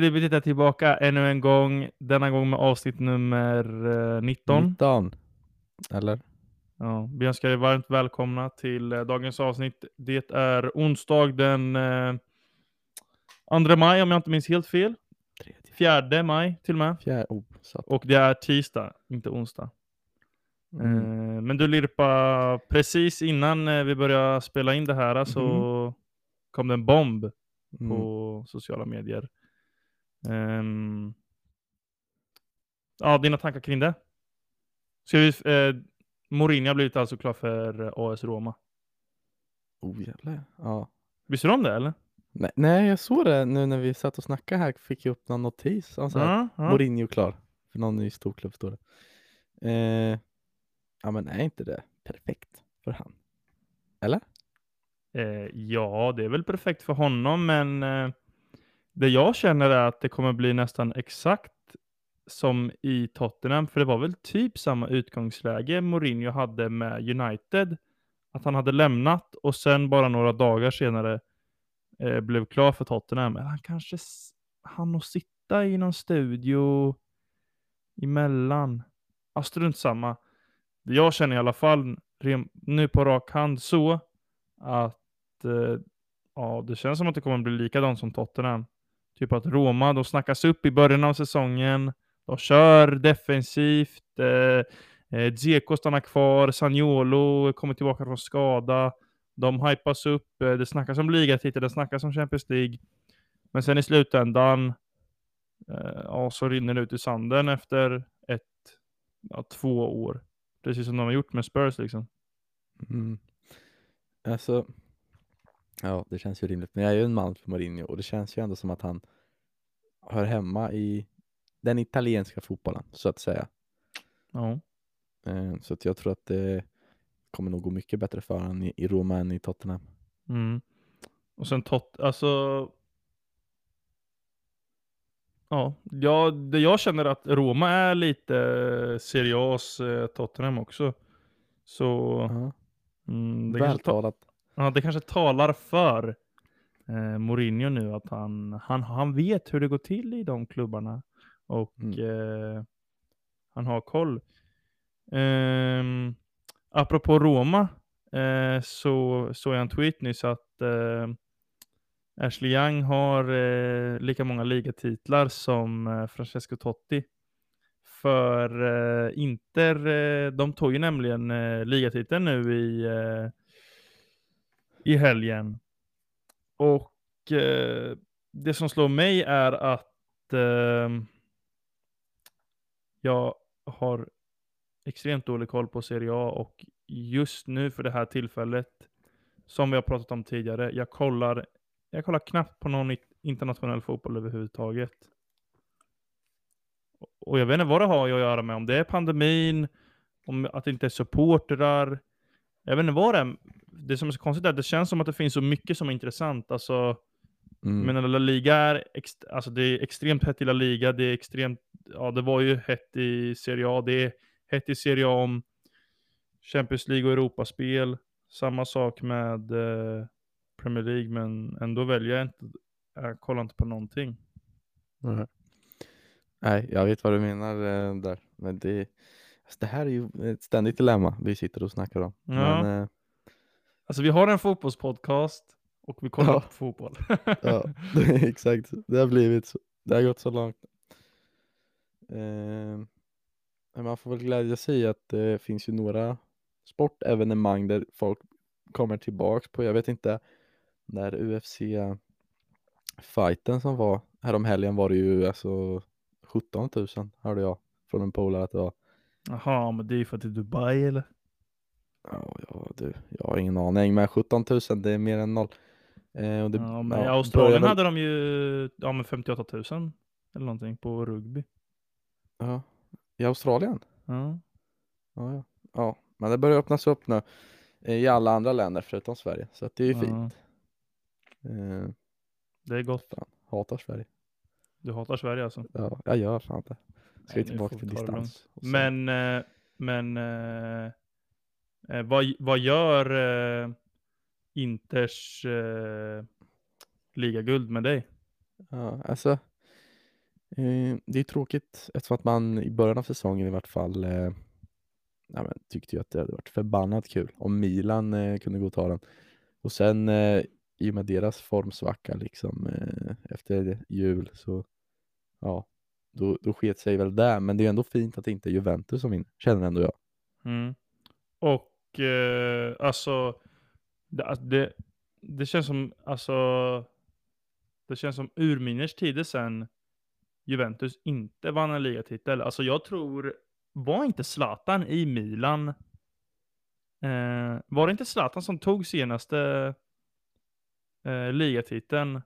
Bytet är tillbaka ännu en gång, denna gång med avsnitt nummer eh, 19. 19. Eller? Ja, vi önskar er varmt välkomna till eh, dagens avsnitt. Det är onsdag den eh, 2 maj om jag inte minns helt fel. Tredje. 4 maj till och med. Fjärde. Oh. Och det är tisdag, inte onsdag. Mm. Eh, men du Lirpa, precis innan eh, vi började spela in det här så kom det en bomb Mm. på sociala medier. Ehm, ja, dina tankar kring det? Ska vi, eh, Mourinho har blivit alltså klar för AS Roma. Oh jävlar. Ja. Visste du om det eller? Nej, nej, jag såg det nu när vi satt och snackade här. Fick jag upp någon notis. Om så här, Ja, ja. Mourinho klar. För någon ny storklubb står det. Eh, ja men är inte det perfekt för han? Eller? Eh, ja, det är väl perfekt för honom, men eh, det jag känner är att det kommer bli nästan exakt som i Tottenham, för det var väl typ samma utgångsläge Mourinho hade med United. Att han hade lämnat och sen bara några dagar senare eh, blev klar för Tottenham. Han kanske hann att sitta i någon studio emellan. Ja, strunt samma. Det jag känner i alla fall nu på rak hand så att eh, ja, det känns som att det kommer bli likadant som Tottenham. Typ att Roma, de snackas upp i början av säsongen. De kör defensivt. Eh, eh, Dzeko stannar kvar. Sagnolo kommer tillbaka från skada. De hypas upp. Eh, det snackas om ligatitel, det snackas om Champions League. Men sen i slutändan eh, ja, så rinner det ut i sanden efter ett, ja, två år. Precis som de har gjort med Spurs liksom. Mm. Alltså, ja det känns ju rimligt. Men jag är ju en man för Mourinho och det känns ju ändå som att han hör hemma i den italienska fotbollen så att säga. Ja. Eh, så att jag tror att det kommer nog gå mycket bättre för honom i, Roma än i Tottenham. Mm. Och sen tot, alltså. Ja, ja, det jag känner att Roma är lite seriös eh, Tottenham också. Så Ja. mm, Vältalat. ja, det kanske talar för eh, Mourinho nu att han, han, han vet hur det går till i de klubbarna. Och Mm. eh, han har koll. Um, apropå Roma eh, så såg jag en tweet nyss att eh, Ashley Young har eh, lika många ligatitlar som eh, Francesco Totti. För eh, Inter, eh, de tog ju nämligen eh, ligatiteln nu i, eh, i helgen. Och eh, det som slår mig är att eh, jag har extremt dålig koll på Serie A och just nu för det här tillfället, som vi har pratat om tidigare, jag kollar, jag kollar knappt på någon internationell fotboll överhuvudtaget. Och jag vet inte vad det har att göra med, om det är pandemin, om att det inte är supportrar. Jag vet inte vad det är. Det som är så konstigt är att det känns som att det finns så mycket som är intressant. Alltså, Mm. men La Liga är, ext- alltså det är extremt hett i La Liga, det är extremt, ja det var ju hett i Serie A, det är hett i Serie A om Champions League och Europaspel. Samma sak med eh, Premier League, men ändå väljer jag inte, jag kollar inte på någonting. Nej. Nej, jag vet vad du menar eh, där. Men det, alltså, det här är ju ett ständigt dilemma vi sitter och snackar om. Ja. Men, eh, Alltså vi har en fotbollspodcast och vi kollar Ja. på fotboll. ja, exakt. Det har blivit så. Det har gått så långt. Eh, man får väl glädja sig i att det finns ju några sportevenemang där folk kommer tillbaks på. Jag vet inte, när UFC-fighten som var härom helgen var det ju alltså 17 000 hörde jag från en polare att det var. Jaha, men det är ju för att det är Dubai eller? Ja, ja du, jag har ingen aning, men 17 000 det är mer än noll. Eh, och det, Ja, men i Australien väl- hade de ju ja, men 58 000 eller någonting på rugby. Ja, i Australien? Ja. Ja, ja. ja, men det börjar öppnas upp nu eh, i alla andra länder förutom Sverige, så att det är ju Ja. fint. Eh, Det är gott. fan, hatar Sverige. Du hatar Sverige alltså? Ja, jag gör fan det. Ska Nej, tillbaka till distans. Men, eh, men eh, vad, vad gör eh, Inters eh, ligaguld med dig? Ja, alltså, Eh, det är tråkigt eftersom att man i början av säsongen i vart fall eh, ja, men, tyckte ju att det hade varit förbannat kul om Milan eh, kunde gå och ta den. Och sen i och med deras formsvacka liksom efter jul så ja, då, då sket sig väl där. Men det är ändå fint att det inte är Juventus som vinner, känner ändå jag. Mm. Och eh, alltså, det, alltså, det, det känns som, alltså, det känns som urminnes tider sen Juventus inte vann en ligatitel. Alltså jag tror, var inte Zlatan i Milan? Eh, var det inte Zlatan som tog senaste eh, ligatiteln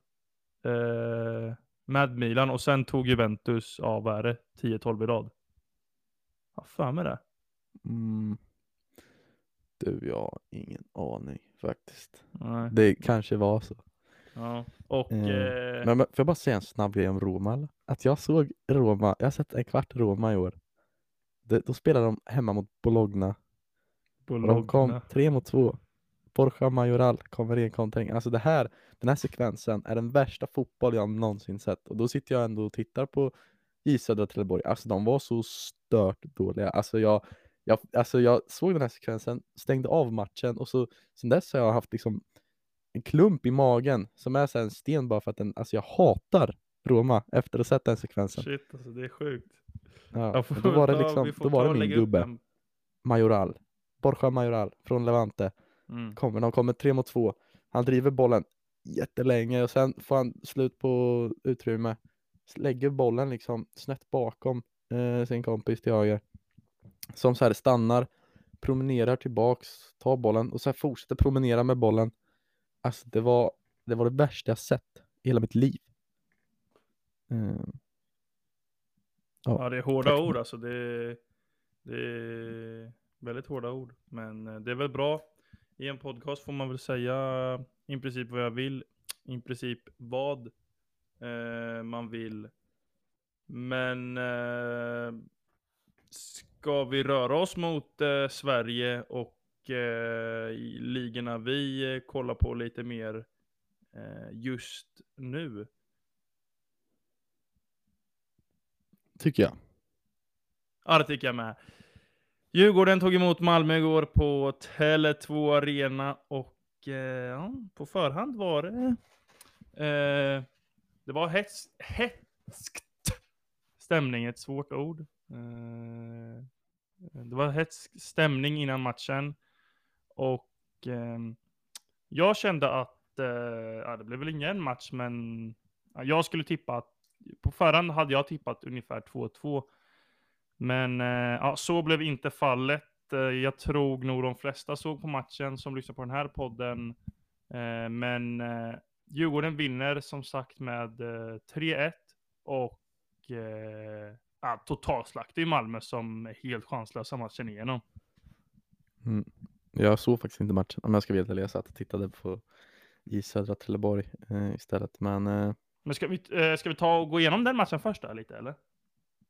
eh, med Milan och sen tog Juventus av, vad är det, 10-12 i rad? Ja, för mig det. Mm. Du, jag har ingen aning faktiskt. Nej. Det kanske var så. Ja. Och, Eh, eh, Men, men får jag bara säga en snabb grej om Roma? Eller? Att jag såg Roma, jag har sett en kvart Roma i år. Det, då spelade de hemma mot Bologna. Och de kom Bologna. tre mot två. Borja Majoral kommer i en kontring. Alltså det här, den här sekvensen är den värsta fotboll jag någonsin sett. Och då sitter jag ändå och tittar på J Södra Trelleborg. Alltså de var så stört dåliga. Alltså jag, jag, alltså jag såg den här sekvensen, stängde av matchen och så sen dess har jag haft liksom en klump i magen som är så en sten bara för att den, alltså jag hatar Roma efter att ha sett den sekvensen. Shit alltså, det är sjukt. Ja, får men då var det liksom, då var det min gubbe. Majoral. Borja Majoral från Levante. Mm. Kommer, de kommer tre mot två. Han driver bollen jättelänge och sen får han slut på utrymme. Lägger bollen liksom snett bakom eh, sin kompis till höger. Som så här stannar, promenerar tillbaks, tar bollen och sen fortsätter promenera med bollen. Alltså det var det, var det värsta jag sett i hela mitt liv. Eh, Ja, det är hårda tack. ord alltså. Det är, det är väldigt hårda ord. Men eh, det är väl bra. I en podcast får man väl säga i princip vad jag vill. I princip vad eh, man vill. Men eh, ska vi röra oss mot eh, Sverige och eh, ligorna vi eh, kollar på lite mer eh, just nu? tycker jag. Ja, det tycker jag med. Djurgården tog emot Malmö igår på Tele2 Arena och eh, på förhand var det eh, det var hets, hetskt stämning, ett svårt ord. Eh, det var hetsk stämning innan matchen och eh, jag kände att, eh, ja, det blev väl ingen match, men ja, jag skulle tippa att på förhand hade jag tippat ungefär 2-2. Men eh, ja, så blev inte fallet. Eh, jag tror nog de flesta såg på matchen som lyssnar på den här podden. Eh, men eh, Djurgården vinner som sagt med eh, 3-1 och eh, ja, totalslakt i Malmö som är helt chanslösa matchen igenom. Mm. Jag såg faktiskt inte matchen om jag ska ärlig. Jag satt och tittade på J Södra Trelleborg eh, istället. Men eh, Men ska vi, eh, ska vi ta och gå igenom den matchen först då, lite eller?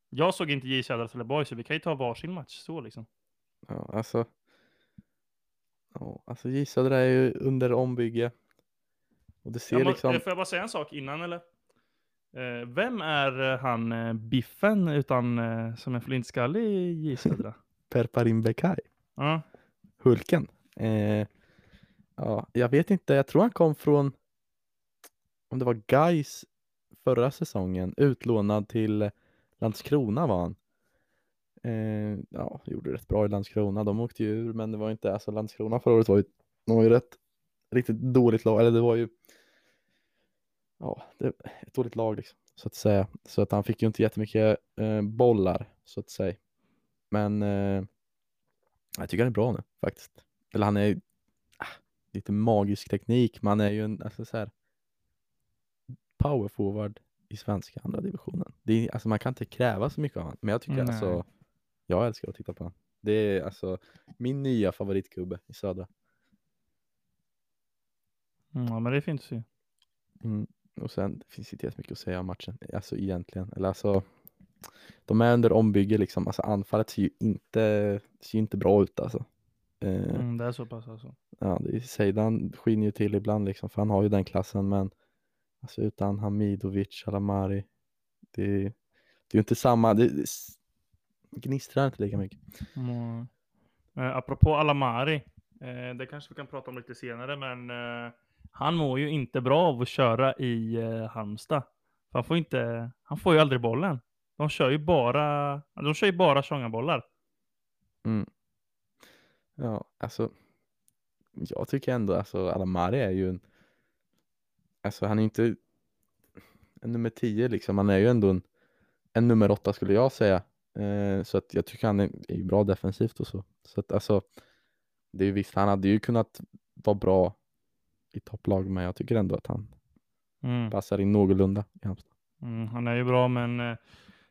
Jag såg inte J Södra Trelleborg så vi kan ju ta varsin match så liksom. ja, alltså. Ja, alltså J Södra är ju under ombygge. Och det ser Jag må, liksom. eh, Får jag bara säga en sak innan eller? Eh, vem är eh, han eh, Biffen utan som är flintskallig i J Södra? Per Parim Bekai. ja. Hulken. Eh, ja, jag vet inte. Jag tror han kom från. Om det var Gais förra säsongen. Utlånad till Landskrona var han. Eh, ja, gjorde rätt bra i Landskrona. De åkte ju ur, men det var inte, alltså Landskrona förra året var ju, de var ju rätt, riktigt dåligt lag, eller det var ju, ja, det, ett dåligt lag liksom, så att säga. Så att han fick ju inte jättemycket eh, bollar, så att säga. Men eh, jag tycker han är bra nu faktiskt. Eller han är ju, ah, lite magisk teknik, men han är ju en, alltså så här, power forward i svenska andra divisionen. Det är, alltså man kan inte kräva så mycket av honom, men jag tycker Nej. alltså, jag älskar att titta på honom. Det är alltså min nya favoritgubbe i södra. Mm, ja, men det är fint att se. Mm. Och sen, det finns inte jättemycket att säga om matchen, alltså egentligen. Eller alltså, de är under ombygge liksom, alltså anfallet ser ju inte, ser inte bra ut alltså. Eh, Mm, det är så pass alltså. Ja, Seidan skiner ju till ibland liksom, för han har ju den klassen, men alltså utan Hamidovic, Alamari, det, det är ju inte samma, det, det gnistrar inte lika mycket. Mm. Eh, apropå Alamari, eh, det kanske vi kan prata om lite senare, men eh, han mår ju inte bra av att köra i eh, Halmstad. För han får inte, han får ju aldrig bollen. De kör ju bara, de kör ju bara Tjongabollar. Mm. Ja, alltså. Jag tycker ändå alltså Alamari är ju en. Alltså han är inte en nummer 10 liksom. Han är ju ändå en, en nummer 8 skulle jag säga. Eh, så att jag tycker han är, är bra defensivt och så. Så att alltså. Det är ju visst, han hade ju kunnat vara bra i topplag, men jag tycker ändå att han Mm. passar in någorlunda i Halmstad. Mm, han är ju bra, men eh,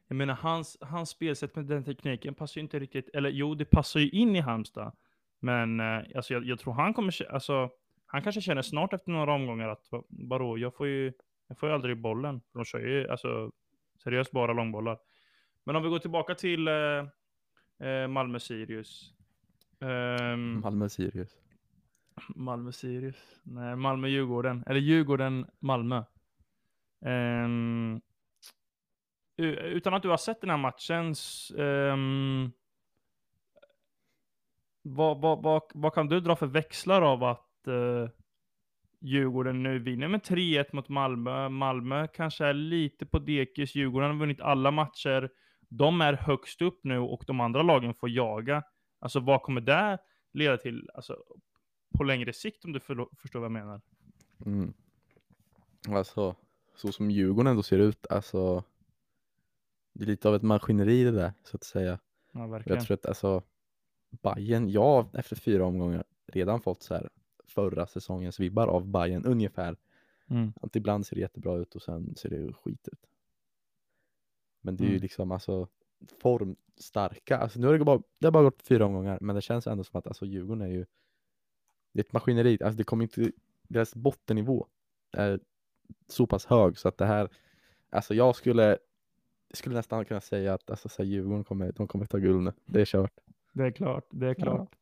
jag menar hans, hans spelsätt med den tekniken passar ju inte riktigt, eller jo, det passar ju in i Halmstad. Men eh, alltså, jag, jag tror han kommer, alltså, han kanske känner snart efter några omgångar att va- vadå, jag får ju, jag får ju aldrig bollen. För de kör ju alltså, seriöst bara långbollar. Men om vi går tillbaka till eh, eh, Malmö-Sirius. Ehm, Malmö-Sirius. Malmö-Sirius. Nej, Malmö-Djurgården. Eller Djurgården-Malmö. Um, ehm, utan att du har sett den här matchen, um, vad, vad, vad, vad kan du dra för växlar av att uh, Djurgården nu vinner med 3-1 mot Malmö? Malmö kanske är lite på dekis. Djurgården har vunnit alla matcher. De är högst upp nu och de andra lagen får jaga. Alltså vad kommer det leda till alltså, på längre sikt om du för, förstår vad jag menar? Mm. Alltså, så som Djurgården ändå ser ut, alltså. Det är lite av ett maskineri det där, så att säga. Ja, verkligen. Jag tror att alltså Bayern, jag har efter fyra omgångar redan fått så här förra säsongens vibbar av Bayern ungefär. Mm. Att ibland ser det jättebra ut och sen ser det ju skit ut. Men det är ju Mm. liksom alltså formstarka. Alltså nu har det bara, det har bara gått fyra omgångar, men det känns ändå som att alltså Djurgården är ju det är ett maskineri. Alltså det kommer inte, deras bottennivå är så pass hög så att det här, alltså jag skulle skulle nästan kunna säga att alltså, så här, Djurgården kommer, de kommer ta guld nu. Det är kört. Det är klart, det är Ja. klart.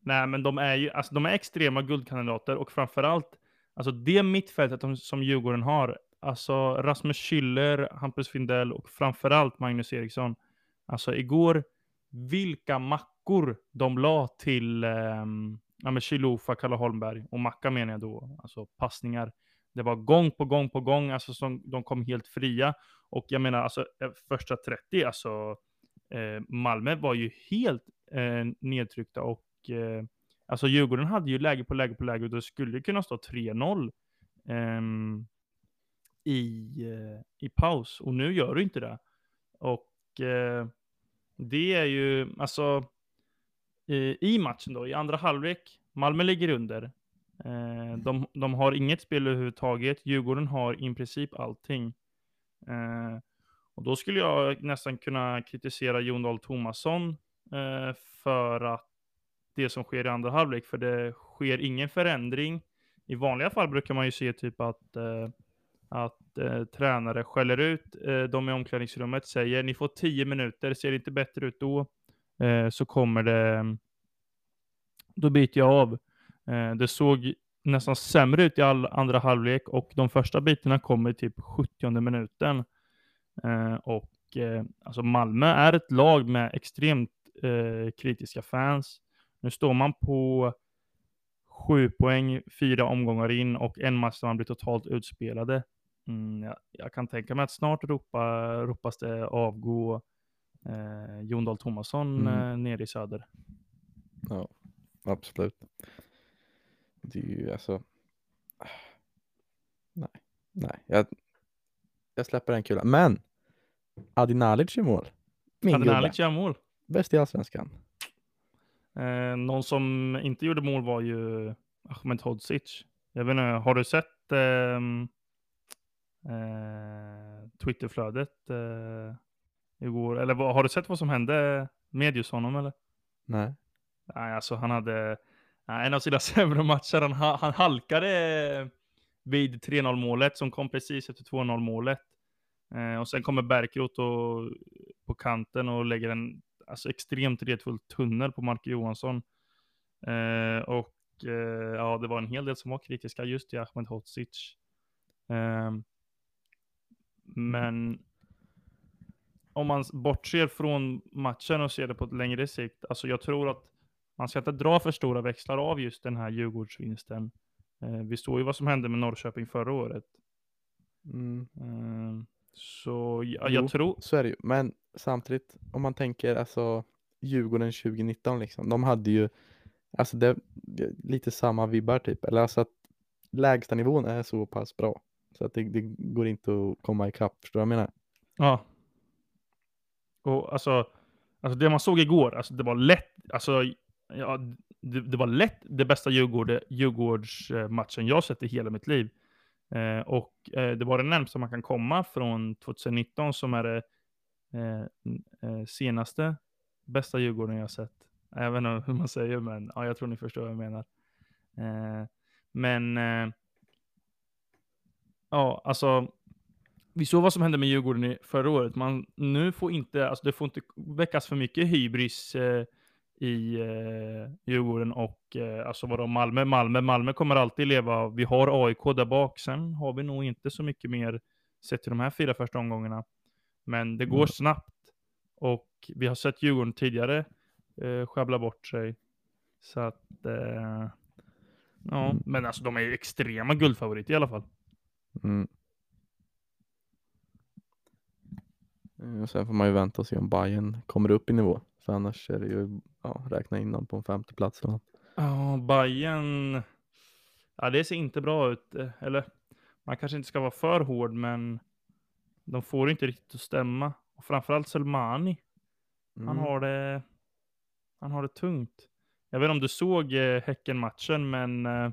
Nej, men de är ju, alltså de är extrema guldkandidater och framförallt, alltså det mittfältet som Djurgården har, alltså Rasmus Schüller, Hampus Findell och framförallt Magnus Eriksson. Alltså igår, vilka mackor de la till um, ja, men Chilufa, Kalle Holmberg och macka menar jag då, alltså passningar. Det var gång på gång på gång, alltså som, de kom helt fria. Och jag menar, alltså eh, första 30, alltså eh, Malmö var ju helt eh, nedtryckta och eh, alltså Djurgården hade ju läge på läge på läge och det skulle kunna stå 3-0 ehm, i, eh, i paus och nu gör du inte det. Och eh, det är ju alltså i, matchen då, i andra halvlek, Malmö ligger under. Eh, de, de har inget spel överhuvudtaget. Djurgården har i princip allting. Eh, och då skulle jag nästan kunna kritisera Jon Dahl Tomasson eh, för att det som sker i andra halvlek, för det sker ingen förändring. I vanliga fall brukar man ju se typ att, eh, att eh, tränare skäller ut eh, de i omklädningsrummet, säger ni får tio minuter, ser det inte bättre ut då, eh, så kommer det, då byter jag av. Eh, det såg nästan sämre ut i all andra halvlek och de första bitarna kommer typ 70 minuten. Eh, och eh, alltså Malmö är ett lag med extremt eh, kritiska fans. Nu står man på sju poäng, fyra omgångar in och en match där man blir totalt utspelade. Mm, jag, jag kan tänka mig att snart ropa, ropas det avgå eh, Jon Dahl Tomasson Mm. eh, nere i söder. Ja, absolut. Det är ju alltså. Nej, nej, jag, jag släpper den kulan. Men Adi Nalic i mål. Min Hade gubbe. Nalic göra mål? Bäst i allsvenskan. Eh, någon som inte gjorde mål var ju Ahmed Hodzic. Jag vet inte, har du sett ehm, eh, Twitterflödet eh, igår? Eller vad, har du sett vad som hände med just honom eller? Nej. Nej, alltså han hade en av sina sämre matcher. Han, ha- han halkade vid 3-0 målet som kom precis efter 2-0 målet. Eh, och sen kommer Bärkroth och, på kanten och lägger en alltså, extremt retfull tunnel på Mark Johansson. Eh, och eh, ja, det var en hel del som var kritiska just till Ahmed Hodzic. Eh, men om man bortser från matchen och ser det på ett längre sikt, alltså jag tror att man ska inte dra för stora växlar av just den här Djurgårdsvinsten. Eh, vi såg ju vad som hände med Norrköping förra året. Mm. Eh, så ja, Jo. jag tror, Så är det ju. Men samtidigt, om man tänker alltså Djurgården 2019 liksom. De hade ju, alltså det, lite samma vibbar typ. Eller alltså att lägsta nivån är så pass bra. Så att det, det går inte att komma ikapp. Förstår du vad jag menar? ja. Och alltså, alltså det man såg igår, alltså det var lätt, alltså ja, det, det var lätt det bästa Djurgård, Djurgårdsmatchen jag sett i hela mitt liv. Eh, och eh, det var det närmsta man kan komma från 2019 som är det eh, eh, senaste bästa Djurgården jag sett. Jag vet inte hur man säger, men ja, jag tror ni förstår vad jag menar. Eh, men eh, ja, alltså vi såg vad som hände med Djurgården i förra året. Man, nu får inte, alltså det får inte väckas för mycket hybris eh, i eh, Djurgården och eh, alltså vadå Malmö, Malmö, Malmö kommer alltid leva. Vi har AIK där bak, sen har vi nog inte så mycket mer sett till de här fyra första omgångarna. Men det går Mm. snabbt och vi har sett Djurgården tidigare eh, sjabbla bort sig. Så att, eh, ja, Mm. men alltså de är ju extrema guldfavoriter i alla fall. Mm. Eh, Och sen får man ju vänta och se om Bayern kommer upp i nivå. För annars är det ju, ja, räkna in dem på en femte plats eller något. Ja, Bayern. Ja, det ser inte bra ut. eh, Eller, man kanske inte ska vara för hård, men de får inte riktigt att stämma. Och framförallt Selmani. Han Mm. har det, han har det tungt. Jag vet inte om du såg eh, Häcken-matchen, men eh,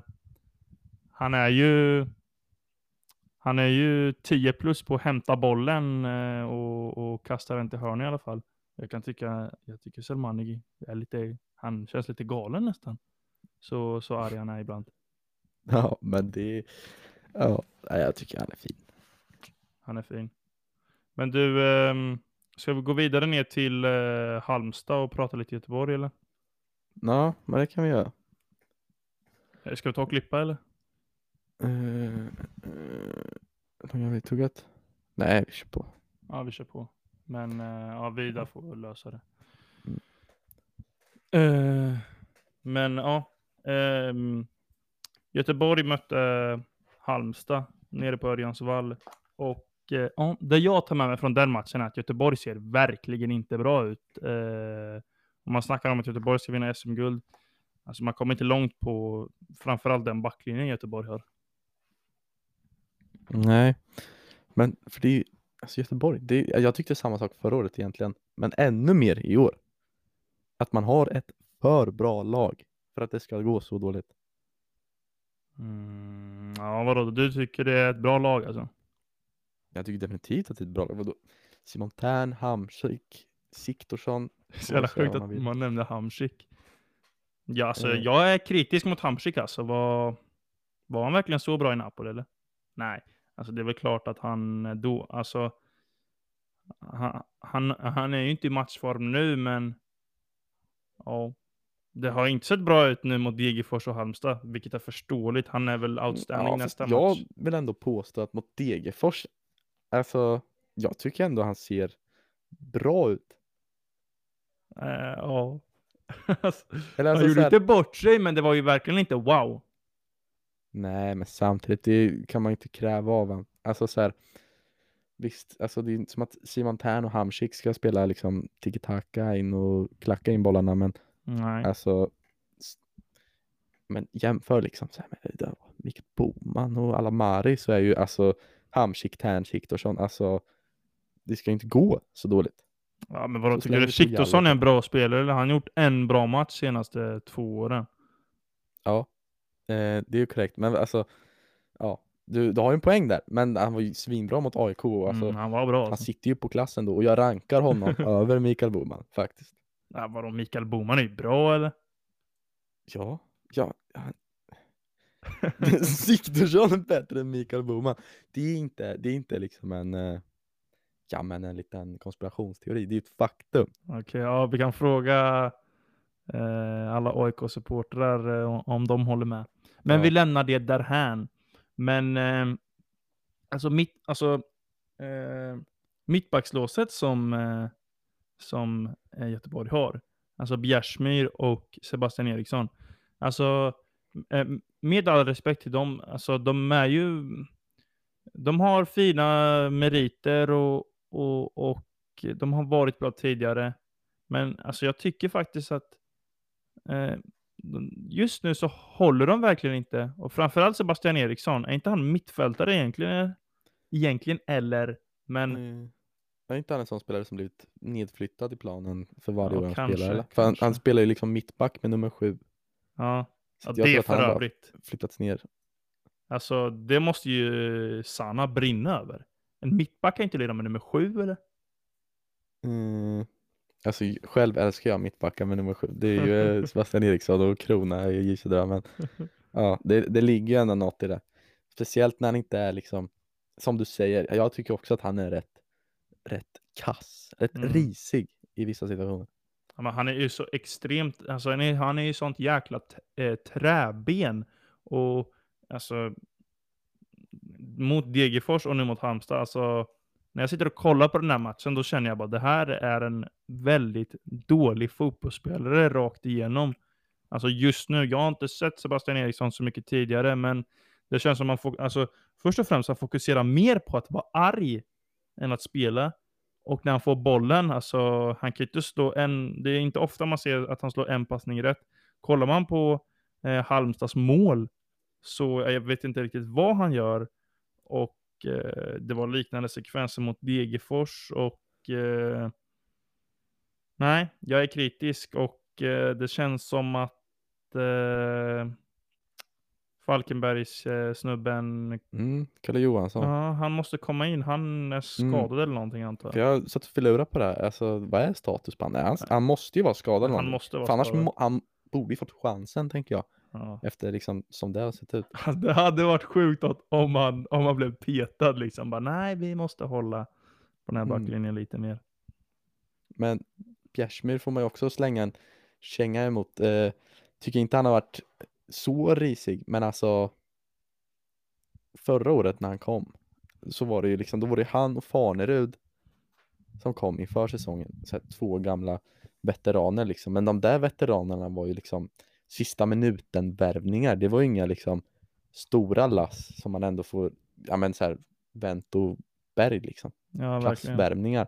han är ju han är ju 10 plus på att hämta bollen eh, och, och kasta den till hörn i alla fall. Jag kan tycka, jag tycker Selmani är lite, han känns lite galen nästan. Så, så arg han är ibland. Ja, men det, ja, jag tycker han är fin. Han är fin. Men du, ehm, ska vi gå vidare ner till eh, Halmstad och prata lite Göteborg eller? Ja, men det kan vi göra. Eh, Ska vi ta och klippa eller? Uh, uh, gör vi tuggat? Nej, vi kör på. Ja, vi kör på. Men eh, ja, Vida får lösa det. Eh, men ja, ehm, Göteborg mötte Halmstad nere på Örjansvall. Och eh, ja, det jag tar med mig från den matchen är att Göteborg ser verkligen inte bra ut. Om man snackar om att Göteborg ska vinna SM-guld, alltså man kommer inte långt på framförallt den backlinjen Göteborg har. Nej, men för det är ju, alltså Göteborg, det är, jag tyckte samma sak förra året egentligen, men ännu mer i år. Att man har ett för bra lag för att det ska gå så dåligt. Mm, ja, vadå? Du tycker det är ett bra lag alltså? Jag tycker definitivt att det är ett bra lag. Vadå? Simon Tern, Hamsik, Siktorsson. Så jävla sjukt att man man nämnde Hamsik. Ja, alltså Eh. jag är kritisk mot Hamsik alltså. Var, var han verkligen så bra i Napoli eller? Nej, alltså det är väl klart att han eh, då, alltså. Han, han, han är ju inte i matchform nu, men. Ja. Det har inte sett bra ut nu mot Degerfors och Halmstad, vilket är förståeligt. Han är väl outstanding Ja, nästa fast jag match. vill ändå påstå att mot Degerfors, alltså jag tycker ändå han ser bra ut. Eh, ja. Alltså, Eller han alltså, gjorde så här, inte bort sig, men det var ju verkligen inte wow. Nej, men samtidigt det kan man inte kräva av honom. Alltså så här, visst, alltså det är inte som att Simon Tern och Hamsik ska spela liksom tiki-taka in och klacka in bollarna, men Nej. alltså men jämför liksom så här med Mikael Boman och Alamari så är ju alltså Hamsik, Tern, Siktorsson, alltså det ska inte gå så dåligt. Ja, men vadå, tycker du Siktorsson är en bra spelare? Eller har han gjort en bra match senaste två åren? Ja, eh, det är ju korrekt, men alltså ja, du, du har ju en poäng där, men han var ju svinbra mot AIK alltså mm, han var bra. Han Alltså. sitter ju på klassen då och jag rankar honom över Mikael Boman faktiskt. Ja, vadå, Mikael Boman är ju bra eller? Ja, ja. Han... Siktorsson är bättre än Mikael Boman. Det är inte, det är inte liksom en, eh, ja men en liten konspirationsteori. Det är ju ett faktum. Okej, ja, vi kan fråga eh, alla AIK-supportrar eh, om de håller med. Men Ja. vi lämnar det därhän. Men eh, alltså mitt, alltså eh, mittbackslåset som, eh, som eh, Göteborg har. Alltså Bjärsmyr och Sebastian Eriksson. Alltså, eh, med all respekt till dem, alltså de är ju, de har fina meriter och, och, och de har varit bra tidigare. Men alltså jag tycker faktiskt att eh, just nu så håller de verkligen inte. Och framförallt Sebastian Eriksson, är inte han mittfältare egentligen? Egentligen eller, men... Mm. Är inte han en sån spelare som blivit nedflyttad i planen för varje Ja, år han kanske, spelar? Eller? För han, han spelar ju liksom mittback med nummer sju. Ja, ja det han för övrigt. flyttats ner. Alltså det måste ju Sanna brinna över. En mittback kan inte leda med nummer sju eller? Mm. Alltså själv älskar jag mittbackar med nummer sju. Det är ju eh, Sebastian Eriksson och Krona i J men ja, det, det ligger ju ändå något i det. Speciellt när han inte är liksom, som du säger, jag tycker också att han är rätt, rätt kass, rätt Mm. risig i vissa situationer. Ja, men han är ju så extremt, alltså han är, han är ju sånt jäkla eh, träben. Och alltså mot Degerfors och nu mot Halmstad, alltså när jag sitter och kollar på den här matchen då känner jag bara det här är en väldigt dålig fotbollsspelare rakt igenom. Alltså just nu, jag har inte sett Sebastian Eriksson så mycket tidigare, men det känns som man får, alltså först och främst han fokuserar mer på att vara arg än att spela. Och när han får bollen, alltså han kan inte slå en, det är inte ofta man ser att han slår en passning rätt. Kollar man på eh, Halmstads mål så jag vet inte riktigt vad han gör. Och eh, det var liknande sekvenser mot Degerfors och eh, nej, jag är kritisk och eh, det känns som att eh, Falkenbergs eh, snubben, Mm, Kalle Johansson. ja, han måste komma in. Han är skadad eller någonting antar jag. jag satt och filurade på det här, alltså vad är status på han? Han, måste ju vara skadad Han någonting. måste vara För annars skadad. må, han borde ju fått chansen tänker jag. Ja. Efter liksom som det har sett ut. Det hade varit sjukt att, om, han, om han blev petad liksom. Bara, nej, vi måste hålla på den här Mm. backlinjen lite mer. Men Bjärsmyr får man ju också slänga en känga emot. Eh, tycker inte han har varit så risig, men alltså förra året när han kom så var det ju liksom, då var det han och Farnerud som kom inför säsongen. Så här, två gamla veteraner liksom. Men de där veteranerna var ju liksom sista minuten värvningar. Det var ju inga liksom stora lass som man ändå får, ja men så här Vento Berg liksom Ja, klassvärvningar.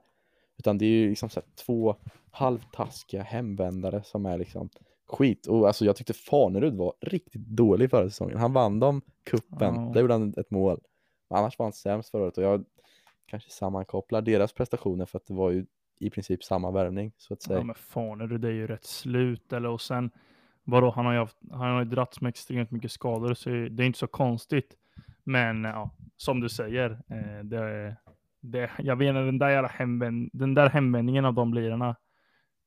Utan det är ju liksom så här två halvtaskiga hemvändare som är liksom skit. Och alltså jag tyckte Fanerud var riktigt dålig förra säsongen. Han vann dem kuppen, Ja. där gjorde han ett mål. Men annars var han sämst förra året och jag kanske sammankopplar deras prestationer för att det var ju i princip samma värvning så att säga. Ja, men Fanerud det är ju rätt slut. Eller, och sen, vadå, han har ju, haft, han har ju dragits med extremt mycket skador, så det är inte så konstigt. Men ja, som du säger, eh, det, det, jag vet inte, den där, jävla hemvänd, den där hemvändningen av de lirarna,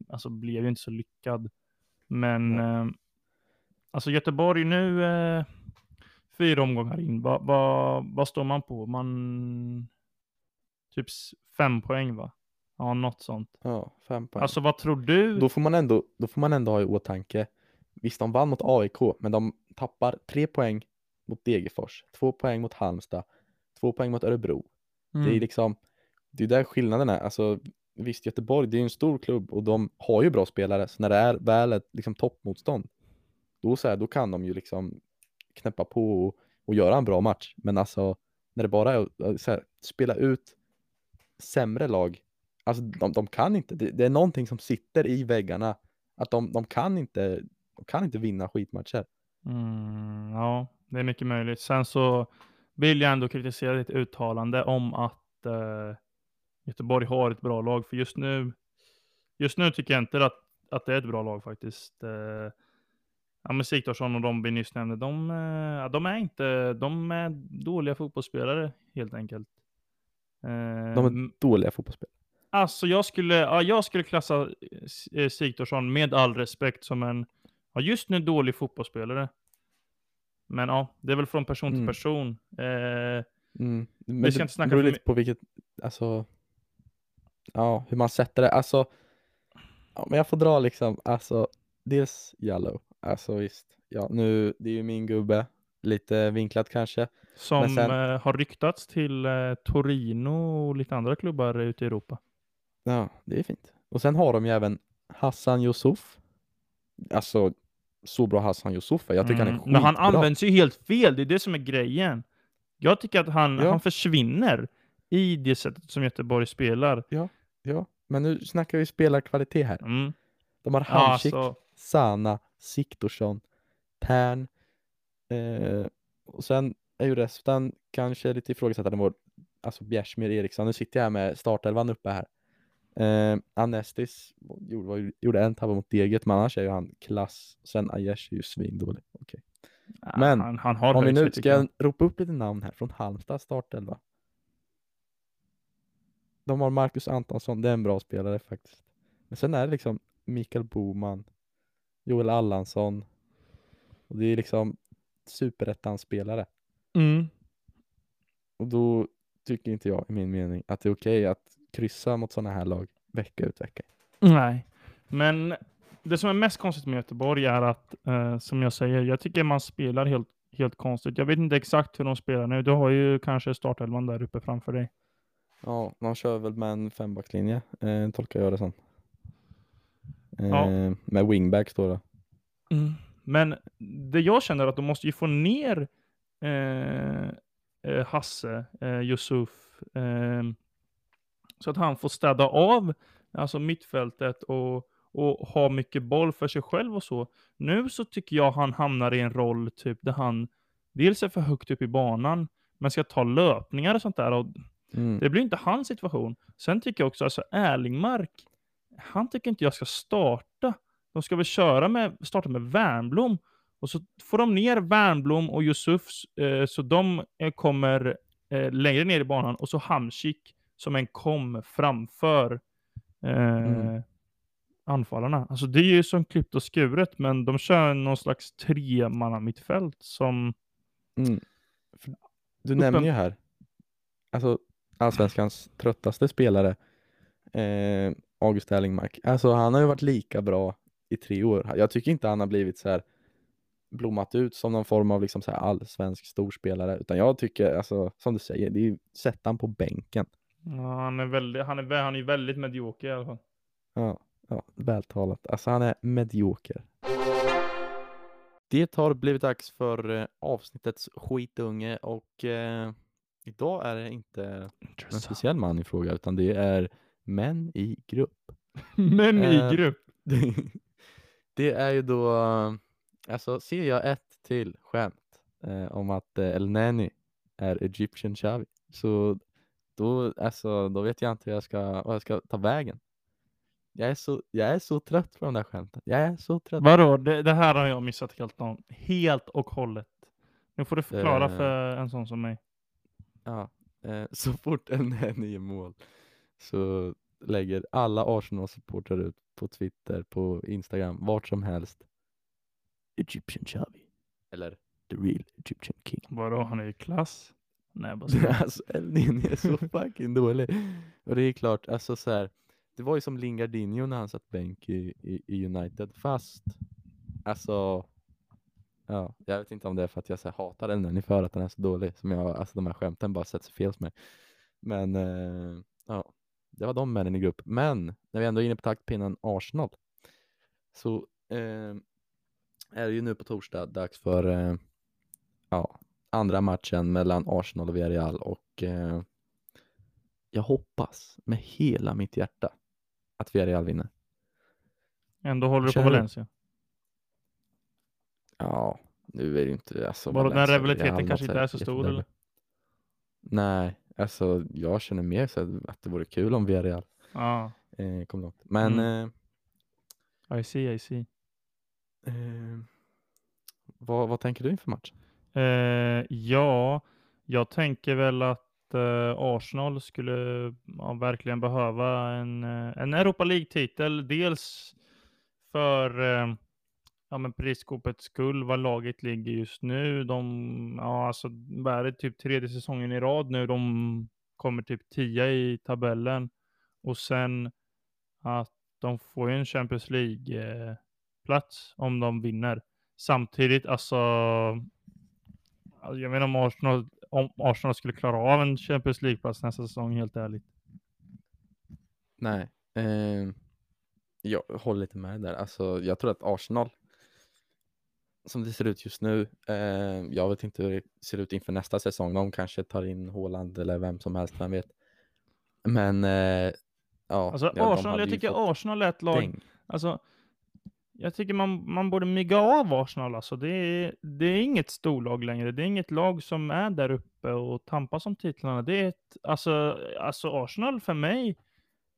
alltså blev ju inte så lyckad. Men eh, alltså Göteborg nu, eh, fyra omgångar in, vad vad vad står man på? Man, typ fem poäng va? Ja, något sånt. Ja, fem poäng. Alltså vad tror du? Då får man ändå, då får man ändå ha i åtanke, visst de vann mot AIK, men de tappar tre poäng mot Degerfors, två poäng mot Halmstad, två poäng mot Örebro. Det är Mm. liksom, det är där skillnaden är. Alltså, visst, Göteborg, det är ju en stor klubb och de har ju bra spelare, så när det är väl ett liksom, toppmotstånd, då, så här, då kan de ju liksom knäppa på och, och göra en bra match. Men alltså, när det bara är att så här, spela ut sämre lag, alltså de, de kan inte, det, det är någonting som sitter i väggarna, att de, de kan inte, de kan inte vinna skitmatcher. Mm, ja, det är mycket möjligt. Sen så vill jag ändå kritisera ditt uttalande om att eh, Göteborg har ett bra lag. För just nu, just nu tycker jag inte att, att det är ett bra lag faktiskt. Eh, ja, men Sigthorsson och de vi nyss nämnde, de, eh, de är inte, de är dåliga fotbollsspelare helt enkelt. Eh, De är dåliga fotbollsspelare. Alltså jag skulle, ja, jag skulle klassa eh, Sigthorsson med all respekt som en, ja, just nu dålig fotbollsspelare. Men ja, det är väl från person till Mm. person. Eh, Mm. Men Vi ska det inte snacka beror lite på vilket, alltså, ja, hur man sätter det. Alltså, ja, men jag får dra liksom, alltså, dels Yellow, alltså visst, ja, nu, det är ju min gubbe, lite vinklat kanske. Som sen- eh, har ryktats till eh, Torino och lite andra klubbar ute i Europa. Ja, det är fint. Och sen har de ju även Hassan Yusuf. Alltså, så bra Hassan Yusuf är. Jag tycker han är Mm, skitbra. Men han används ju helt fel, det är det som är grejen. Jag tycker att han, Ja. han försvinner i det sättet som Göteborg spelar. Ja, men nu snackar vi spelarkvalitet här. Mm. De har Ja, Hamsik, alltså, Sana, Siktorsson, Tern. Eh, och sen är ju resten kanske lite ifrågasatta nivåer. Alltså Bjärsmyr Eriksson. Nu sitter jag här med startelvan uppe här. Eh, Anestis gjorde, gjorde en tabbe mot Deget, men annars är ju han klass. Sen Aiesh är ju svindålig. Okej. ja, Men, han, han har Om vi nu ska jag. ropa upp lite namn här från Halmstad startelva. De har Marcus Antonsson, det är en bra spelare faktiskt. Men sen är det liksom Mikael Boman, Joel Allansson. Och det är liksom superettan-spelare. Mm. Och då tycker inte jag, i min mening, att det är okej att kryssa mot sådana här lag vecka ut vecka. Nej, men det som är mest konstigt med Göteborg är att, eh, som jag säger, jag tycker man spelar helt, helt konstigt. Jag vet inte exakt hur de spelar nu. Du har ju kanske startelvan där uppe framför dig. Ja, de kör väl med en fembackslinje, eh, tolkar jag det som. Eh, Ja. Med wingbacks då. då. Mm. Men det jag känner är att de måste ju få ner eh, eh, Hasse, eh, Yusuf, eh, så att han får städa av alltså mittfältet och, och ha mycket boll för sig själv och så. Nu så tycker jag han hamnar i en roll typ där han dels är för högt upp i banan, men ska ta löpningar och sånt där. Och Mm. det blir inte hans situation. Sen tycker jag också, alltså Erlingmark, han tycker inte jag ska starta. De ska väl köra med, starta med Värnblom. Och så får de ner Värnblom och Yusufs, eh, så de eh, kommer eh, längre ner i banan. Och så Hamsik som en kom framför eh, Mm. anfallarna. Alltså det är ju som klippt och skuret, men de kör någon slags tremanna mittfält som... Mm. Du nämner ju här, alltså allsvenskans tröttaste spelare, eh, August Erlingmark. Alltså han har ju varit lika bra i tre år. Jag tycker inte han har blivit så här blommat ut som någon form av liksom så här allsvensk storspelare, utan jag tycker, alltså som du säger, det är ju sätt han på bänken. Ja, han är väldigt, han är, han är väldigt medioker i alla fall. Ja, ja, vältalat. Alltså han är medioker. Det har blivit dags för eh, avsnittets skitunge och eh, idag är det inte en speciell man i fråga utan det är män i grupp. Eh, i grupp. det är ju då, alltså ser jag ett till skämt eh, om att eh, El Neni är Egyptian Xavi så då, alltså, då vet jag inte hur jag ska, vad jag ska ta vägen. Jag är, så, jag är så trött på de där skämten. Jag är så trött. Vadå? Det, det här har jag missat helt, om, helt och hållet. Nu får du förklara Eh. för en sån som mig. Ja, eh, så fort El Neni gör mål så lägger alla Arsenal-supportrar ut på Twitter, på Instagram, vart som helst. Egyptian Xavi. Eller the real Egyptian king. Vadå, han är i klass? Nej, jag bara skojar. alltså El Nini är så fucking dålig. Och det är klart, alltså så här, det var ju som Lingardinho när han satt bänk i, i, i United, fast alltså Ja, jag vet inte om det är för att jag så här, hatar El Neni för att han är så dålig som jag, alltså de här skämten bara sätter sig fel hos mig. Men eh, ja, det var de männen i grupp. Men när vi ändå är inne på taktpinnen Arsenal så eh, är det ju nu på torsdag dags för eh, ja, andra matchen mellan Arsenal och Villarreal och eh, jag hoppas med hela mitt hjärta att Villarreal vinner. Ändå håller du på? Valencia. Ja, nu är det inte alltså Bara den Valencia, rivaliteten Real, kanske inte är så stor, eller? Nej, alltså jag känner mer så att det vore kul om Villarreal Ja, eh, kom långt. Men Mm. eh, I see, I see. eh, vad, vad tänker du inför matchen? Eh, ja, jag tänker väl att eh, Arsenal skulle ja, verkligen behöva en, eh, en Europa League-titel. Dels för eh, ja, men prisskopets skull, var laget ligger just nu. De, ja, alltså, vad är det, typ tredje säsongen i rad nu. De kommer typ tia i tabellen. Och sen att de får ju en Champions League-plats eh, om de vinner. Samtidigt, Alltså, jag menar om Arsenal, om Arsenal skulle klara av en Champions League-plats nästa säsong, helt ärligt. Nej, eh, jag håller lite med där. Alltså, jag tror att Arsenal, som det ser ut just nu, eh, jag vet inte hur det ser ut inför nästa säsong. De kanske tar in Haaland eller vem som helst, vem vet. Men eh, ja, Alltså ja, Arsenal, jag tycker Arsenal är ett lag, däng. alltså jag tycker man, man borde mygga av Arsenal alltså. Det är, det är inget storlag längre. Det är inget lag som är där uppe och tampas om titlarna. Det är ett, alltså, alltså Arsenal för mig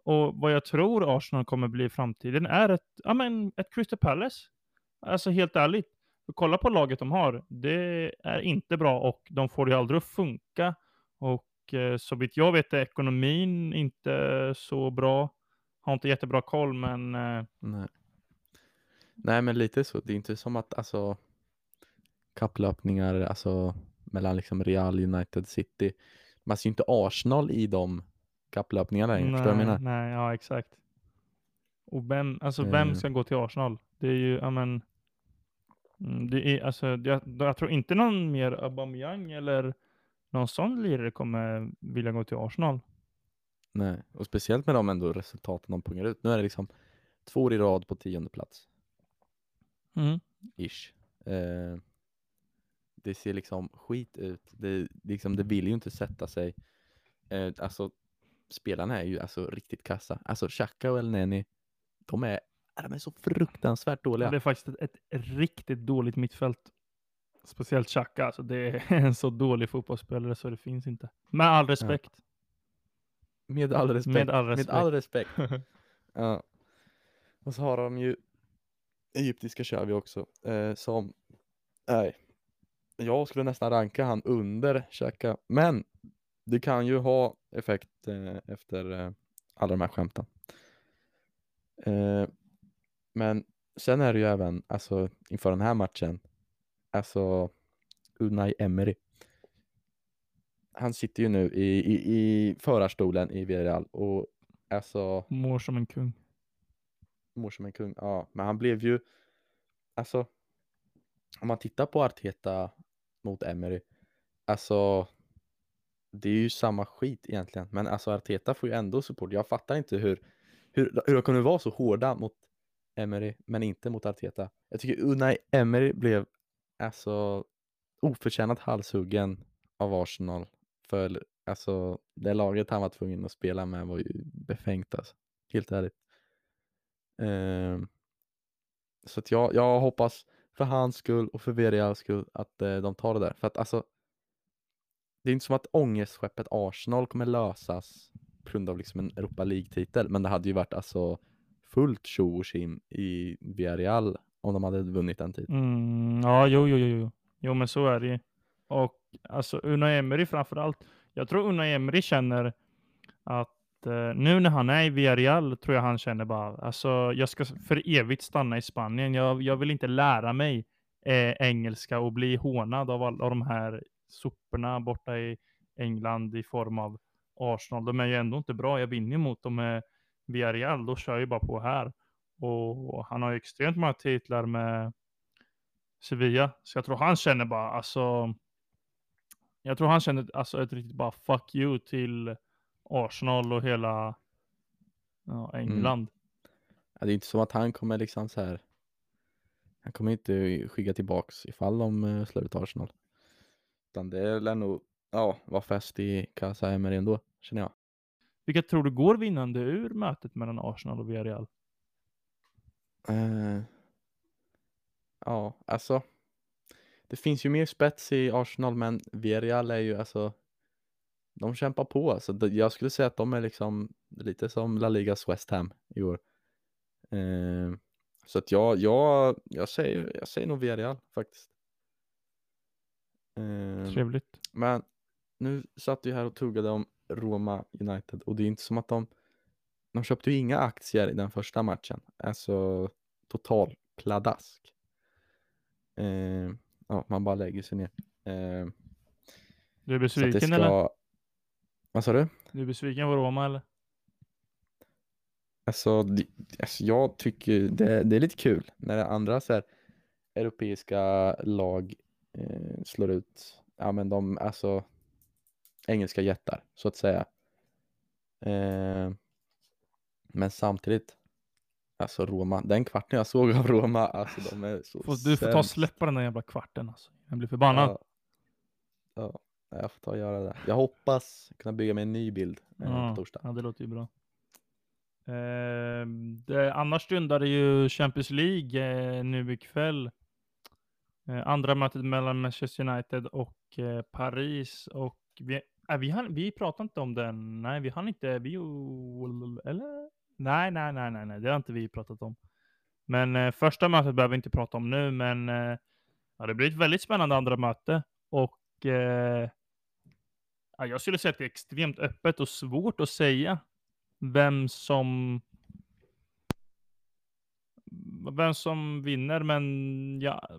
och vad jag tror Arsenal kommer bli i framtiden är ett, ja men ett Crystal Palace. Alltså helt ärligt. Kolla på laget de har. Det är inte bra och de får det aldrig att funka. Och eh, så vitt jag vet är ekonomin inte så bra. Har inte jättebra koll men eh, Nej. Men lite så. Det är inte som att alltså kapplöpningar alltså mellan liksom Real United City. Man ser ju inte Arsenal i de kapplöpningarna längre. Förstår du vad jag menar? Nej, ja exakt. Och vem, alltså vem Eh. ska gå till Arsenal? Det är ju, ja men, mm, det är, alltså, jag, jag tror inte någon mer Aubameyang eller någon sån lirare kommer vilja gå till Arsenal. Nej, och speciellt med de ändå resultaten de pungar ut. Nu är det liksom två år i rad på tionde plats. Mm. Ish. Eh, det ser liksom skit ut. Det, liksom, det vill ju inte sätta sig. Eh, alltså, spelarna är ju alltså riktigt kassa. Alltså, Xhaka och El Neni, de är, de är så fruktansvärt dåliga. Det är faktiskt ett, ett riktigt dåligt mittfält. Speciellt Xhaka, alltså det är en så dålig fotbollsspelare så det finns inte. Med all respekt. Med all respekt. Med all respekt. Med all respekt. Ja. Och så har de ju egyptiska kör vi också, eh, som, nej, jag skulle nästan ranka han under Xhaka, men det kan ju ha effekt eh, efter eh, alla de här skämten. Eh, men sen är det ju även, alltså inför den här matchen, alltså Unai Emery. Han sitter ju nu i, i, i förarstolen i Villarreal och alltså Mår som en kung mår som en kung. Ja, men han blev ju, alltså, om man tittar på Arteta mot Emery, alltså, det är ju samma skit egentligen, men alltså Arteta får ju ändå support. Jag fattar inte hur, hur, hur de kunde vara så hårda mot Emery, men inte mot Arteta. Jag tycker oh, Unai Emery blev, alltså, oförtjänat halshuggen av Arsenal, för alltså, det laget han var tvungen att spela med var ju befängt alltså, helt ärligt. Eh, så att jag, jag hoppas för hans skull och för Villarreals skull att eh, de tar det där. För att alltså, det är inte som att ångestskeppet Arsenal kommer lösas på grund av liksom en Europa League-titel, men det hade ju varit alltså fullt tjo och tjim i Villarreal om de hade vunnit den titeln. Mm, ja, jo, jo, jo, jo. Jo, men så är det ju. Och alltså Unai Emery framförallt. Jag tror Unai Emery känner att Eh, nu när han är i Villarreal tror jag han känner bara, alltså jag ska för evigt stanna i Spanien. Jag, jag vill inte lära mig eh, engelska och bli hånad av alla de här soporna borta i England i form av Arsenal. De är ju ändå inte bra. Jag vinner ju mot dem med Villarreal. Då kör jag ju bara på här. Och han har ju extremt många titlar med Sevilla. Så jag tror han känner bara, alltså. Jag tror han känner alltså ett riktigt bara fuck you till Arsenal och hela ja, England. Ja, det är inte som att han kommer liksom så här. Han kommer inte skicka tillbaks ifall de eh, slår ut Arsenal. Utan det lär nog ja, vara fest i Casa ändå, känner jag. Vilka tror du går vinnande ur mötet mellan Arsenal och Villarreal? Eh, ja, alltså. Det finns ju mer spets i Arsenal, men Villarreal är ju alltså. De kämpar på. Det- Jag skulle säga att de är liksom lite som La Ligas West Ham i år. Eh, så att jag, jag, jag säger, jag säger nog Villarreal faktiskt. Eh, Trevligt. men nu satt vi här och tuggade om Roma United och det är inte som att de de köpte ju inga aktier i den första matchen. Alltså total pladask. Eh, ja, man bara lägger sig ner. Eh, Du är så att det besviken eller? Vad sa du? Du är besviken på Roma eller? Alltså, det, alltså jag tycker det, det är lite kul när andra så här, europeiska lag eh, slår ut ja men de, alltså engelska jättar så att säga. Eh, men samtidigt, alltså Roma, den kvarten jag såg av Roma, alltså de är så du får ta och sämst. släppa den där jävla kvarten alltså. Jag blir förbannad. Ja, ja, jag får ta och göra det. Jag hoppas kunna bygga mig en ny bild eh, Ja, på torsdag. ja, det låter ju bra. Eh, det, annars stundar det ju Champions League eh, nu ikväll. Eh, andra mötet mellan Manchester United och eh, Paris. Och vi, äh, vi, hann, vi pratade inte om den. Nej, vi hann inte. Vi, eller? Nej, nej, nej, nej, nej, det har inte vi pratat om. Men eh, första mötet behöver vi inte prata om nu, men eh, ja, det blir ett väldigt spännande andra möte. Och eh, jag skulle säga att det är extremt öppet och svårt att säga vem som vem som vinner, men ja,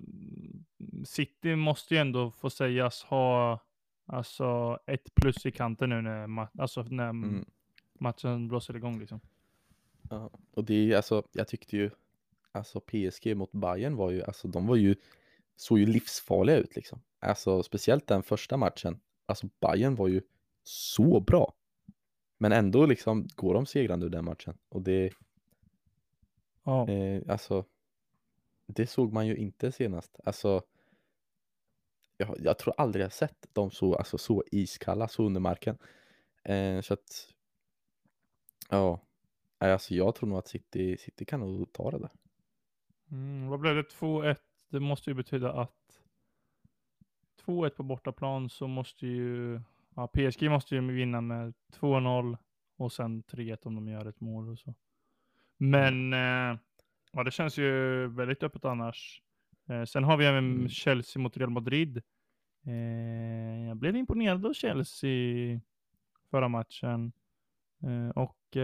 City måste ju ändå få sägas ha alltså ett plus i kanten nu när, ma- alltså när Mm. matchen blåser igång liksom. Ja, och det är alltså, jag tyckte ju, alltså PSG mot Bayern var ju, alltså de var ju, såg ju livsfarliga ut liksom. Alltså speciellt den första matchen, alltså Bayern var ju så bra. Men ändå liksom går de segrande ur den matchen. Och det, Ja, eh, alltså, det såg man ju inte senast. Alltså, jag, jag tror aldrig jag sett dem så, alltså, så iskalla, så under marken. Eh, så att, ja, alltså jag tror nog att City, City kan nog ta det där. mm, vad blev det? 2-1. Det måste ju betyda att 2-1 på bortaplan så måste ju ja, PSG måste ju vinna med 2-0 och sen 3-1 om de gör ett mål och så. Men eh, ja, det känns ju väldigt öppet annars. Eh, sen har vi även Mm. Chelsea mot Real Madrid. Eh, jag blev imponerad av Chelsea förra matchen. Och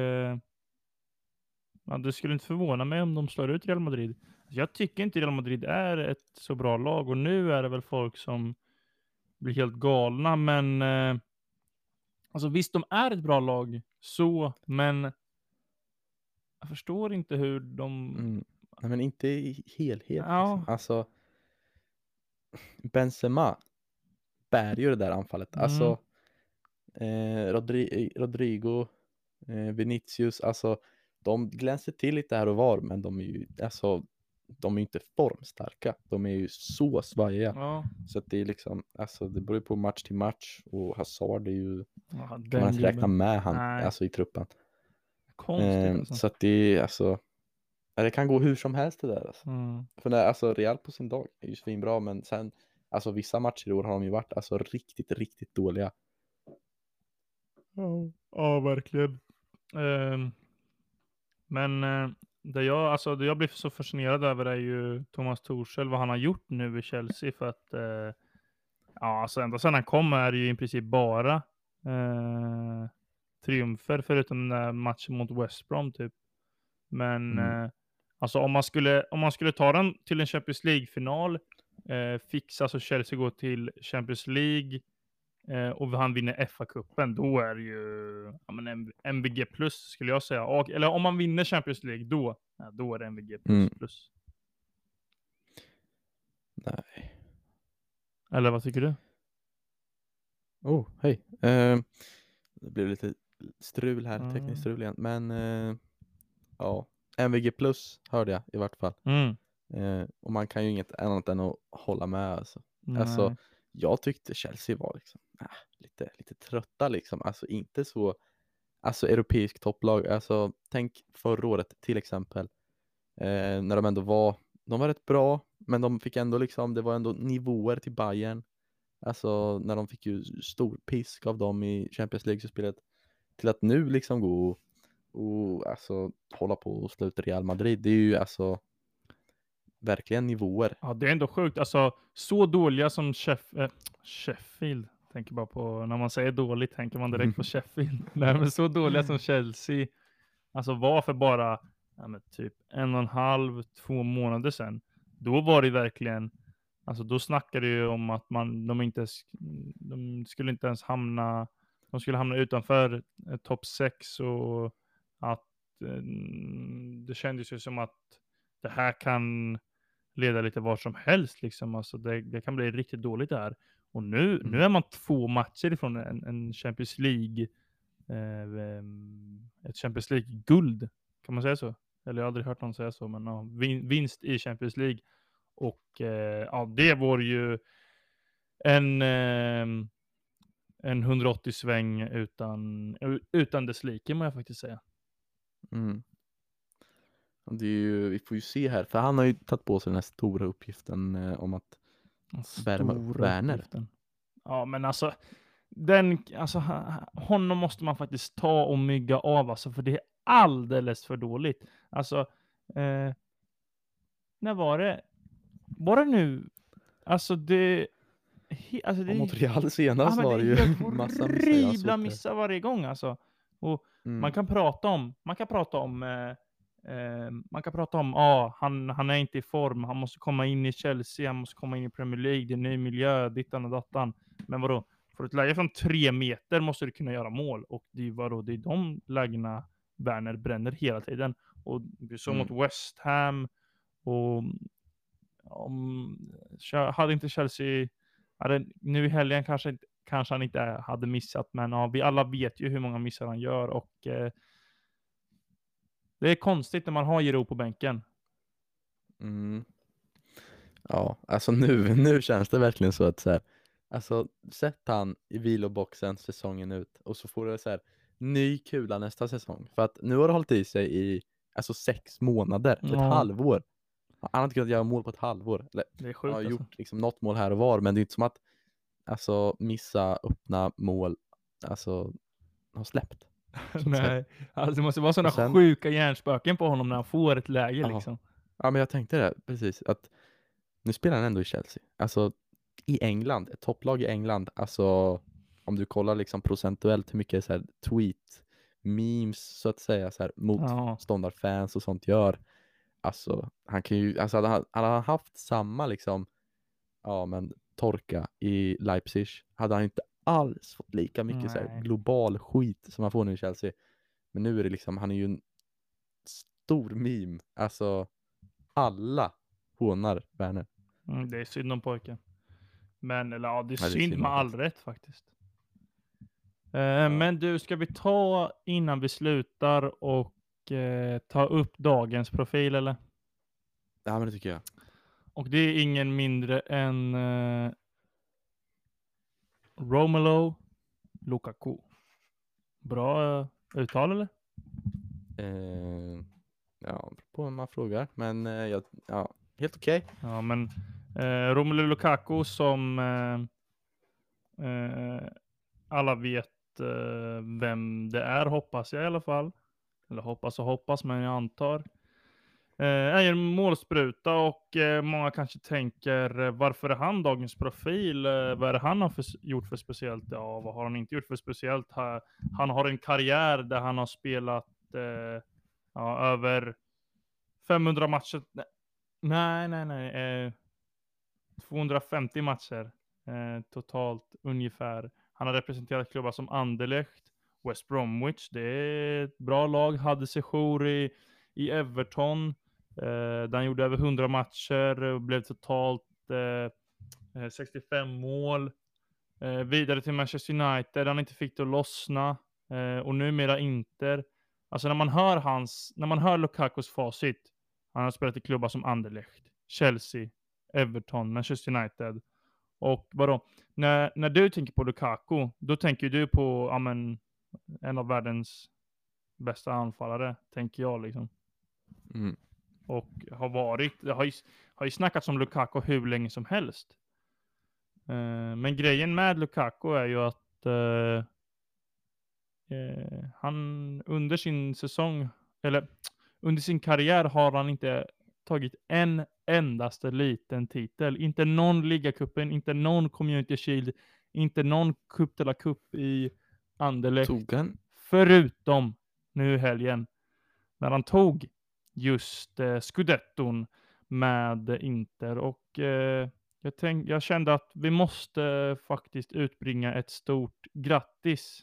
ja, det skulle inte förvåna mig om de slår ut Real Madrid. Jag tycker inte Real Madrid är ett så bra lag och nu är det väl folk som blir helt galna, men eh, alltså visst, de är ett bra lag så, men jag förstår inte hur de... Mm. Nej, men inte i helhet. Ja. Liksom. Alltså, Benzema bär ju det där anfallet. Mm. Alltså, eh, Rodri Rodrigo, eh, Vinicius, alltså de glänser till lite här och var, men de är ju, alltså, de är ju inte formstarka. De är ju så svajiga. Ja, Så att det är liksom, alltså det beror ju på match till match och Hazard är ju, ja man ens räkna med han, Nej. alltså i truppen. Konstigt Eh, alltså. Så att det är alltså, det kan gå hur som helst det där alltså. Mm. För när, alltså Real på sin dag är ju svinbra, men sen, alltså vissa matcher i år har de ju varit alltså riktigt, riktigt dåliga. Ja, ja verkligen. Ehm, men eh, det, jag, alltså, det jag blir så fascinerad över är ju Thomas Torssell, vad han har gjort nu i Chelsea. För att eh, ja, alltså ända sedan han kom är det ju i princip bara eh, triumfer, förutom den där matchen mot West Brom typ. Men Mm. eh, alltså om man, skulle, om man skulle ta den till en Champions League-final, eh, fixa så Chelsea går till Champions League, och han vinner FA-cupen, då är det ju ja, men MVG plus skulle jag säga. Och, eller om man vinner Champions League, då, ja, då är det MVG plus. Mm. plus. Nej. Eller vad tycker du? Oh, hej. Eh, det blev lite strul här, Mm. tekniskt strul igen. Men eh, ja, MVG plus hörde jag i vart fall. Mm. Eh, och man kan ju inget annat än att hålla med alltså. Alltså jag tyckte Chelsea var liksom, äh, lite, lite trötta liksom. Alltså inte så, alltså europeisk topplag. Alltså tänk förra året till exempel. Eh, när de ändå var, de var rätt bra, men de fick ändå liksom, det var ändå nivåer till Bayern. Alltså när de fick ju stor pisk av dem i Champions League-spelet. Till att nu liksom gå och, och alltså hålla på och slå ut Real Madrid. Det är ju alltså verkligen nivåer. Ja, det är ändå sjukt. Alltså, så dåliga som Sheff, eh, Sheffield, tänker bara på, när man säger dåligt tänker man direkt på Sheffield. Nej, men så dåliga som Chelsea, alltså var för bara ja, typ en och en halv, två månader sedan. Då var det verkligen, alltså då snackade ju om att man, de inte, de skulle inte ens hamna, de skulle hamna utanför eh, topp 6 och att eh, det kändes ju som att det här kan leda lite var som helst liksom. Alltså det, det kan bli riktigt dåligt det här. Och nu, Mm. nu är man två matcher ifrån en, en Champions League, eh, em, ett Champions League-guld. Kan man säga så? Eller jag har aldrig hört någon säga så, men ja, vin, vinst i Champions League. Och eh, ja, det vore ju en, ehm, en 180 sväng utan, utan dess like, må jag faktiskt säga. Mm. Och Det är ju, vi får ju se här, för han har ju tagit på sig den här stora uppgiften eh, om att Värma upp Werner. Ja, men alltså, den, alltså, honom måste man faktiskt ta och mygga av, alltså, för det är alldeles för dåligt. Alltså, eh, när var det? Var det nu? Alltså det... he- Alltså, det Ja, mot är- Real senast men var det ju massa missar. Suttit- missar varje gång alltså. Och Mm. man kan prata om, man kan prata om, eh, eh, man kan prata om, ah, han, han är inte i form, han måste komma in i Chelsea, han måste komma in i Premier League, det är en ny miljö, dittan och dattan. Men vadå, för ett läge från tre meter måste du kunna göra mål. Och det är vadå, det är de lägena Werner bränner hela tiden. Och vi såg Mm. mot West Ham, och om, hade inte Chelsea, hade, nu i helgen kanske, kanske han inte hade missat, men ja, vi alla vet ju hur många missar han gör och eh, det är konstigt när man har Giro på bänken. Mm. Ja, alltså nu, nu känns det verkligen så att så här, alltså sätt han i viloboxen säsongen ut och så får du så här ny kula nästa säsong. För att nu har det hållit i sig i alltså sex månader, ett Ja. halvår. Han har inte kunnat göra mål på ett halvår. Eller, Det är han sjukt har alltså. gjort liksom något mål här och var, men det är inte som att alltså missa öppna mål, alltså har släppt. Nej, alltså det måste vara sådana sen- sjuka hjärnspöken på honom när han får ett läge Ja. liksom. Ja, men jag tänkte det precis att nu spelar han ändå i Chelsea. Alltså i England, ett topplag i England. Alltså om du kollar liksom procentuellt hur mycket så här, tweet, memes så att säga så här, motståndarfans och sånt gör. Alltså han kan ju, alltså hade han, hade han haft samma liksom, ja men torka i Leipzig hade han inte alls fått lika mycket så här, Nej. global skit som han får nu i Chelsea. Men nu är det liksom, han är ju en stor meme. Alltså alla hånar Werner. Mm, det är synd om pojken. Men, eller ja, det är Ja, det är synd synd med all rätt faktiskt. Eh, Men du, ska vi ta innan vi slutar och eh, ta upp dagens profil eller? Ja men det tycker jag. Och det är ingen mindre än eh, Romelu Lukaku. Bra eh, uttal eller? Eh, ja, på vem man frågar. Men eh, jag, ja, helt okej. Ja, men eh, Romelu Lukaku som eh, eh, alla vet eh, vem det är, hoppas jag i alla fall. Eller hoppas och hoppas, men jag antar. Eh, är en målspruta och eh, många kanske tänker eh, varför är han dagens profil? Vad är det han har för, gjort för speciellt? Ja, vad har han inte gjort för speciellt? Han har en karriär där han har spelat eh, ja, över 500 matcher. Nej, nej, nej. Eh, 250 matcher eh, totalt ungefär. Han har representerat klubbar som Anderlecht, West Bromwich, det är ett bra lag. Hade sejour i, i Everton, eh, där han gjorde över 100 matcher och blev totalt eh, eh 65 mål. Eh, vidare till Manchester United, där han inte fick det att lossna. Eh, och numera Inter. Alltså när man hör hans, när man hör Lukakos facit, han har spelat i klubbar som Anderlecht, Chelsea, Everton, Manchester United. Och vadå? När, när du tänker på Lukaku, då tänker du på amen, en av världens bästa anfallare, tänker jag liksom. Mm. Och har varit, det har ju, har ju snackats om Lukaku hur länge som helst. Eh, men grejen med Lukaku är ju att eh, eh, han under sin säsong, eller under sin karriär har han inte tagit en endaste liten titel. Inte någon ligacupen, inte någon community shield, inte någon cup de la cup i Anderlecht. Tog han? Förutom nu helgen när han tog just eh, scudetton med Inter. Och eh, jag, tänk, jag kände att vi måste faktiskt utbringa ett stort grattis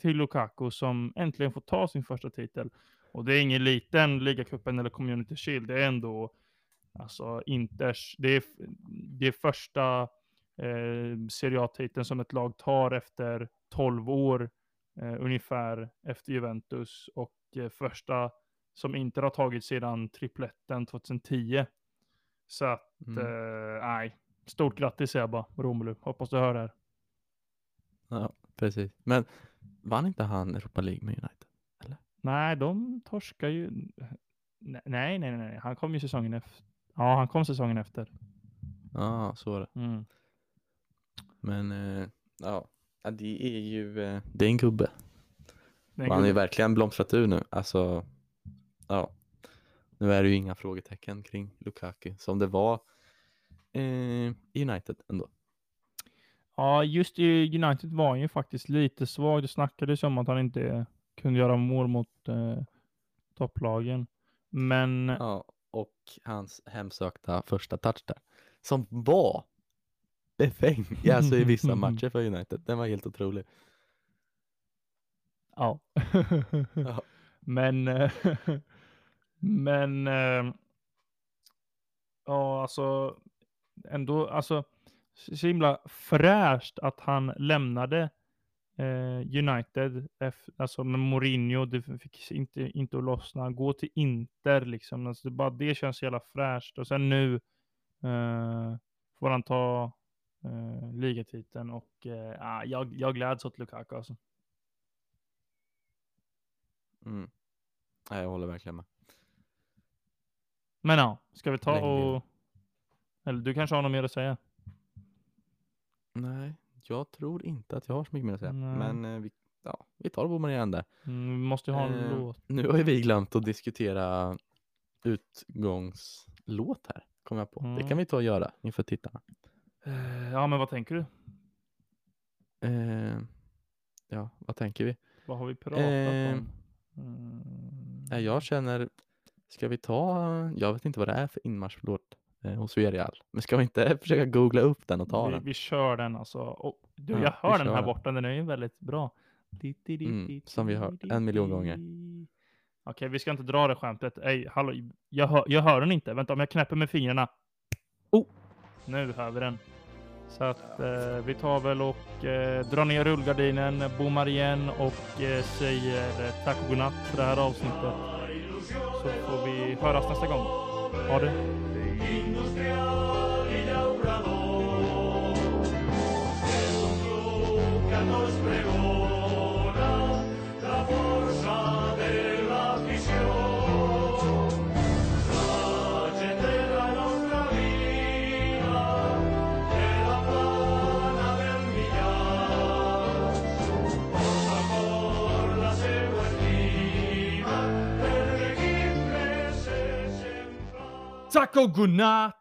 till Lukaku som äntligen får ta sin första titel. Och det är ingen liten ligacupen eller community shield. Det är ändå alltså Inters, det är, det är första, eh, Serie A-titeln som ett lag tar efter 12 år eh, ungefär efter Juventus och eh, första som inte har tagit sedan tripletten 2010. Så att, Mm. eh, nej, stort grattis säger jag bara, Romelu. Hoppas du hör det här. Ja, precis. Men vann inte han Europa League med United? Nej, de torskar ju. Nej, nej, nej, nej, han kom ju säsongen efter. Ja, han kom säsongen efter. Ja, så var det. Mm. Men eh, ja, det är ju, eh, det är en gubbe. Han är ju verkligen blomstrat ur nu. Alltså, ja. Nu är det ju inga frågetecken kring Lukaku som det var eh, i United ändå. Ja, just i United var han ju faktiskt lite svag. Det snackades om att han inte kunde göra mål mot eh, topplagen. Men Ja, och hans hemsökta första touch där. Som var befängd, alltså i vissa matcher för United. Den var helt otrolig. ja. Ja. Men, eh, men, eh, ja alltså, ändå, alltså, så himla fräscht att han lämnade eh, United, F, alltså med Mourinho, det fick inte, inte att lossna, gå till Inter liksom, alltså, det, bara det känns så jävla fräscht och sen nu eh, får han ta eh, ligatiteln och eh, ah, jag, jag gläds åt Lukaku alltså. Mm. Jag håller verkligen med. Men ja, ska vi ta och... Eller du kanske har något mer att säga? Nej, jag tror inte att jag har så mycket mer att säga. Nej. Men eh, vi, ja, vi tar bommar igen där. Mm, vi måste ju ha en Eh, låt. Nu har ju vi glömt att diskutera utgångslåt här, kom jag på. Det Mm. kan vi ta och göra inför tittarna. Eh, Ja, men vad tänker du? Eh, ja, vad tänker vi? Vad har vi pratat Eh, om? Mm. Jag känner, ska vi ta, jag vet inte vad det är för inmarschlåt eh, hos Villarreal, men ska vi inte försöka googla upp den och ta vi, den? vi kör den alltså. Och, du, Ja, jag hör den här den. borta, den är ju väldigt bra. Mm, som vi har hört en miljon gånger. Okej, vi ska inte dra det skämtet. Ej, hallå, jag, hör, jag hör den inte. Vänta, om jag knäpper med fingrarna. Oh, nu hör vi den. Så att eh, vi tar väl och eh, drar ner rullgardinen, bommar igen och eh, säger eh, tack och godnatt för det här avsnittet. Så får vi höras nästa gång. Ha det! industrial Taco Gunnar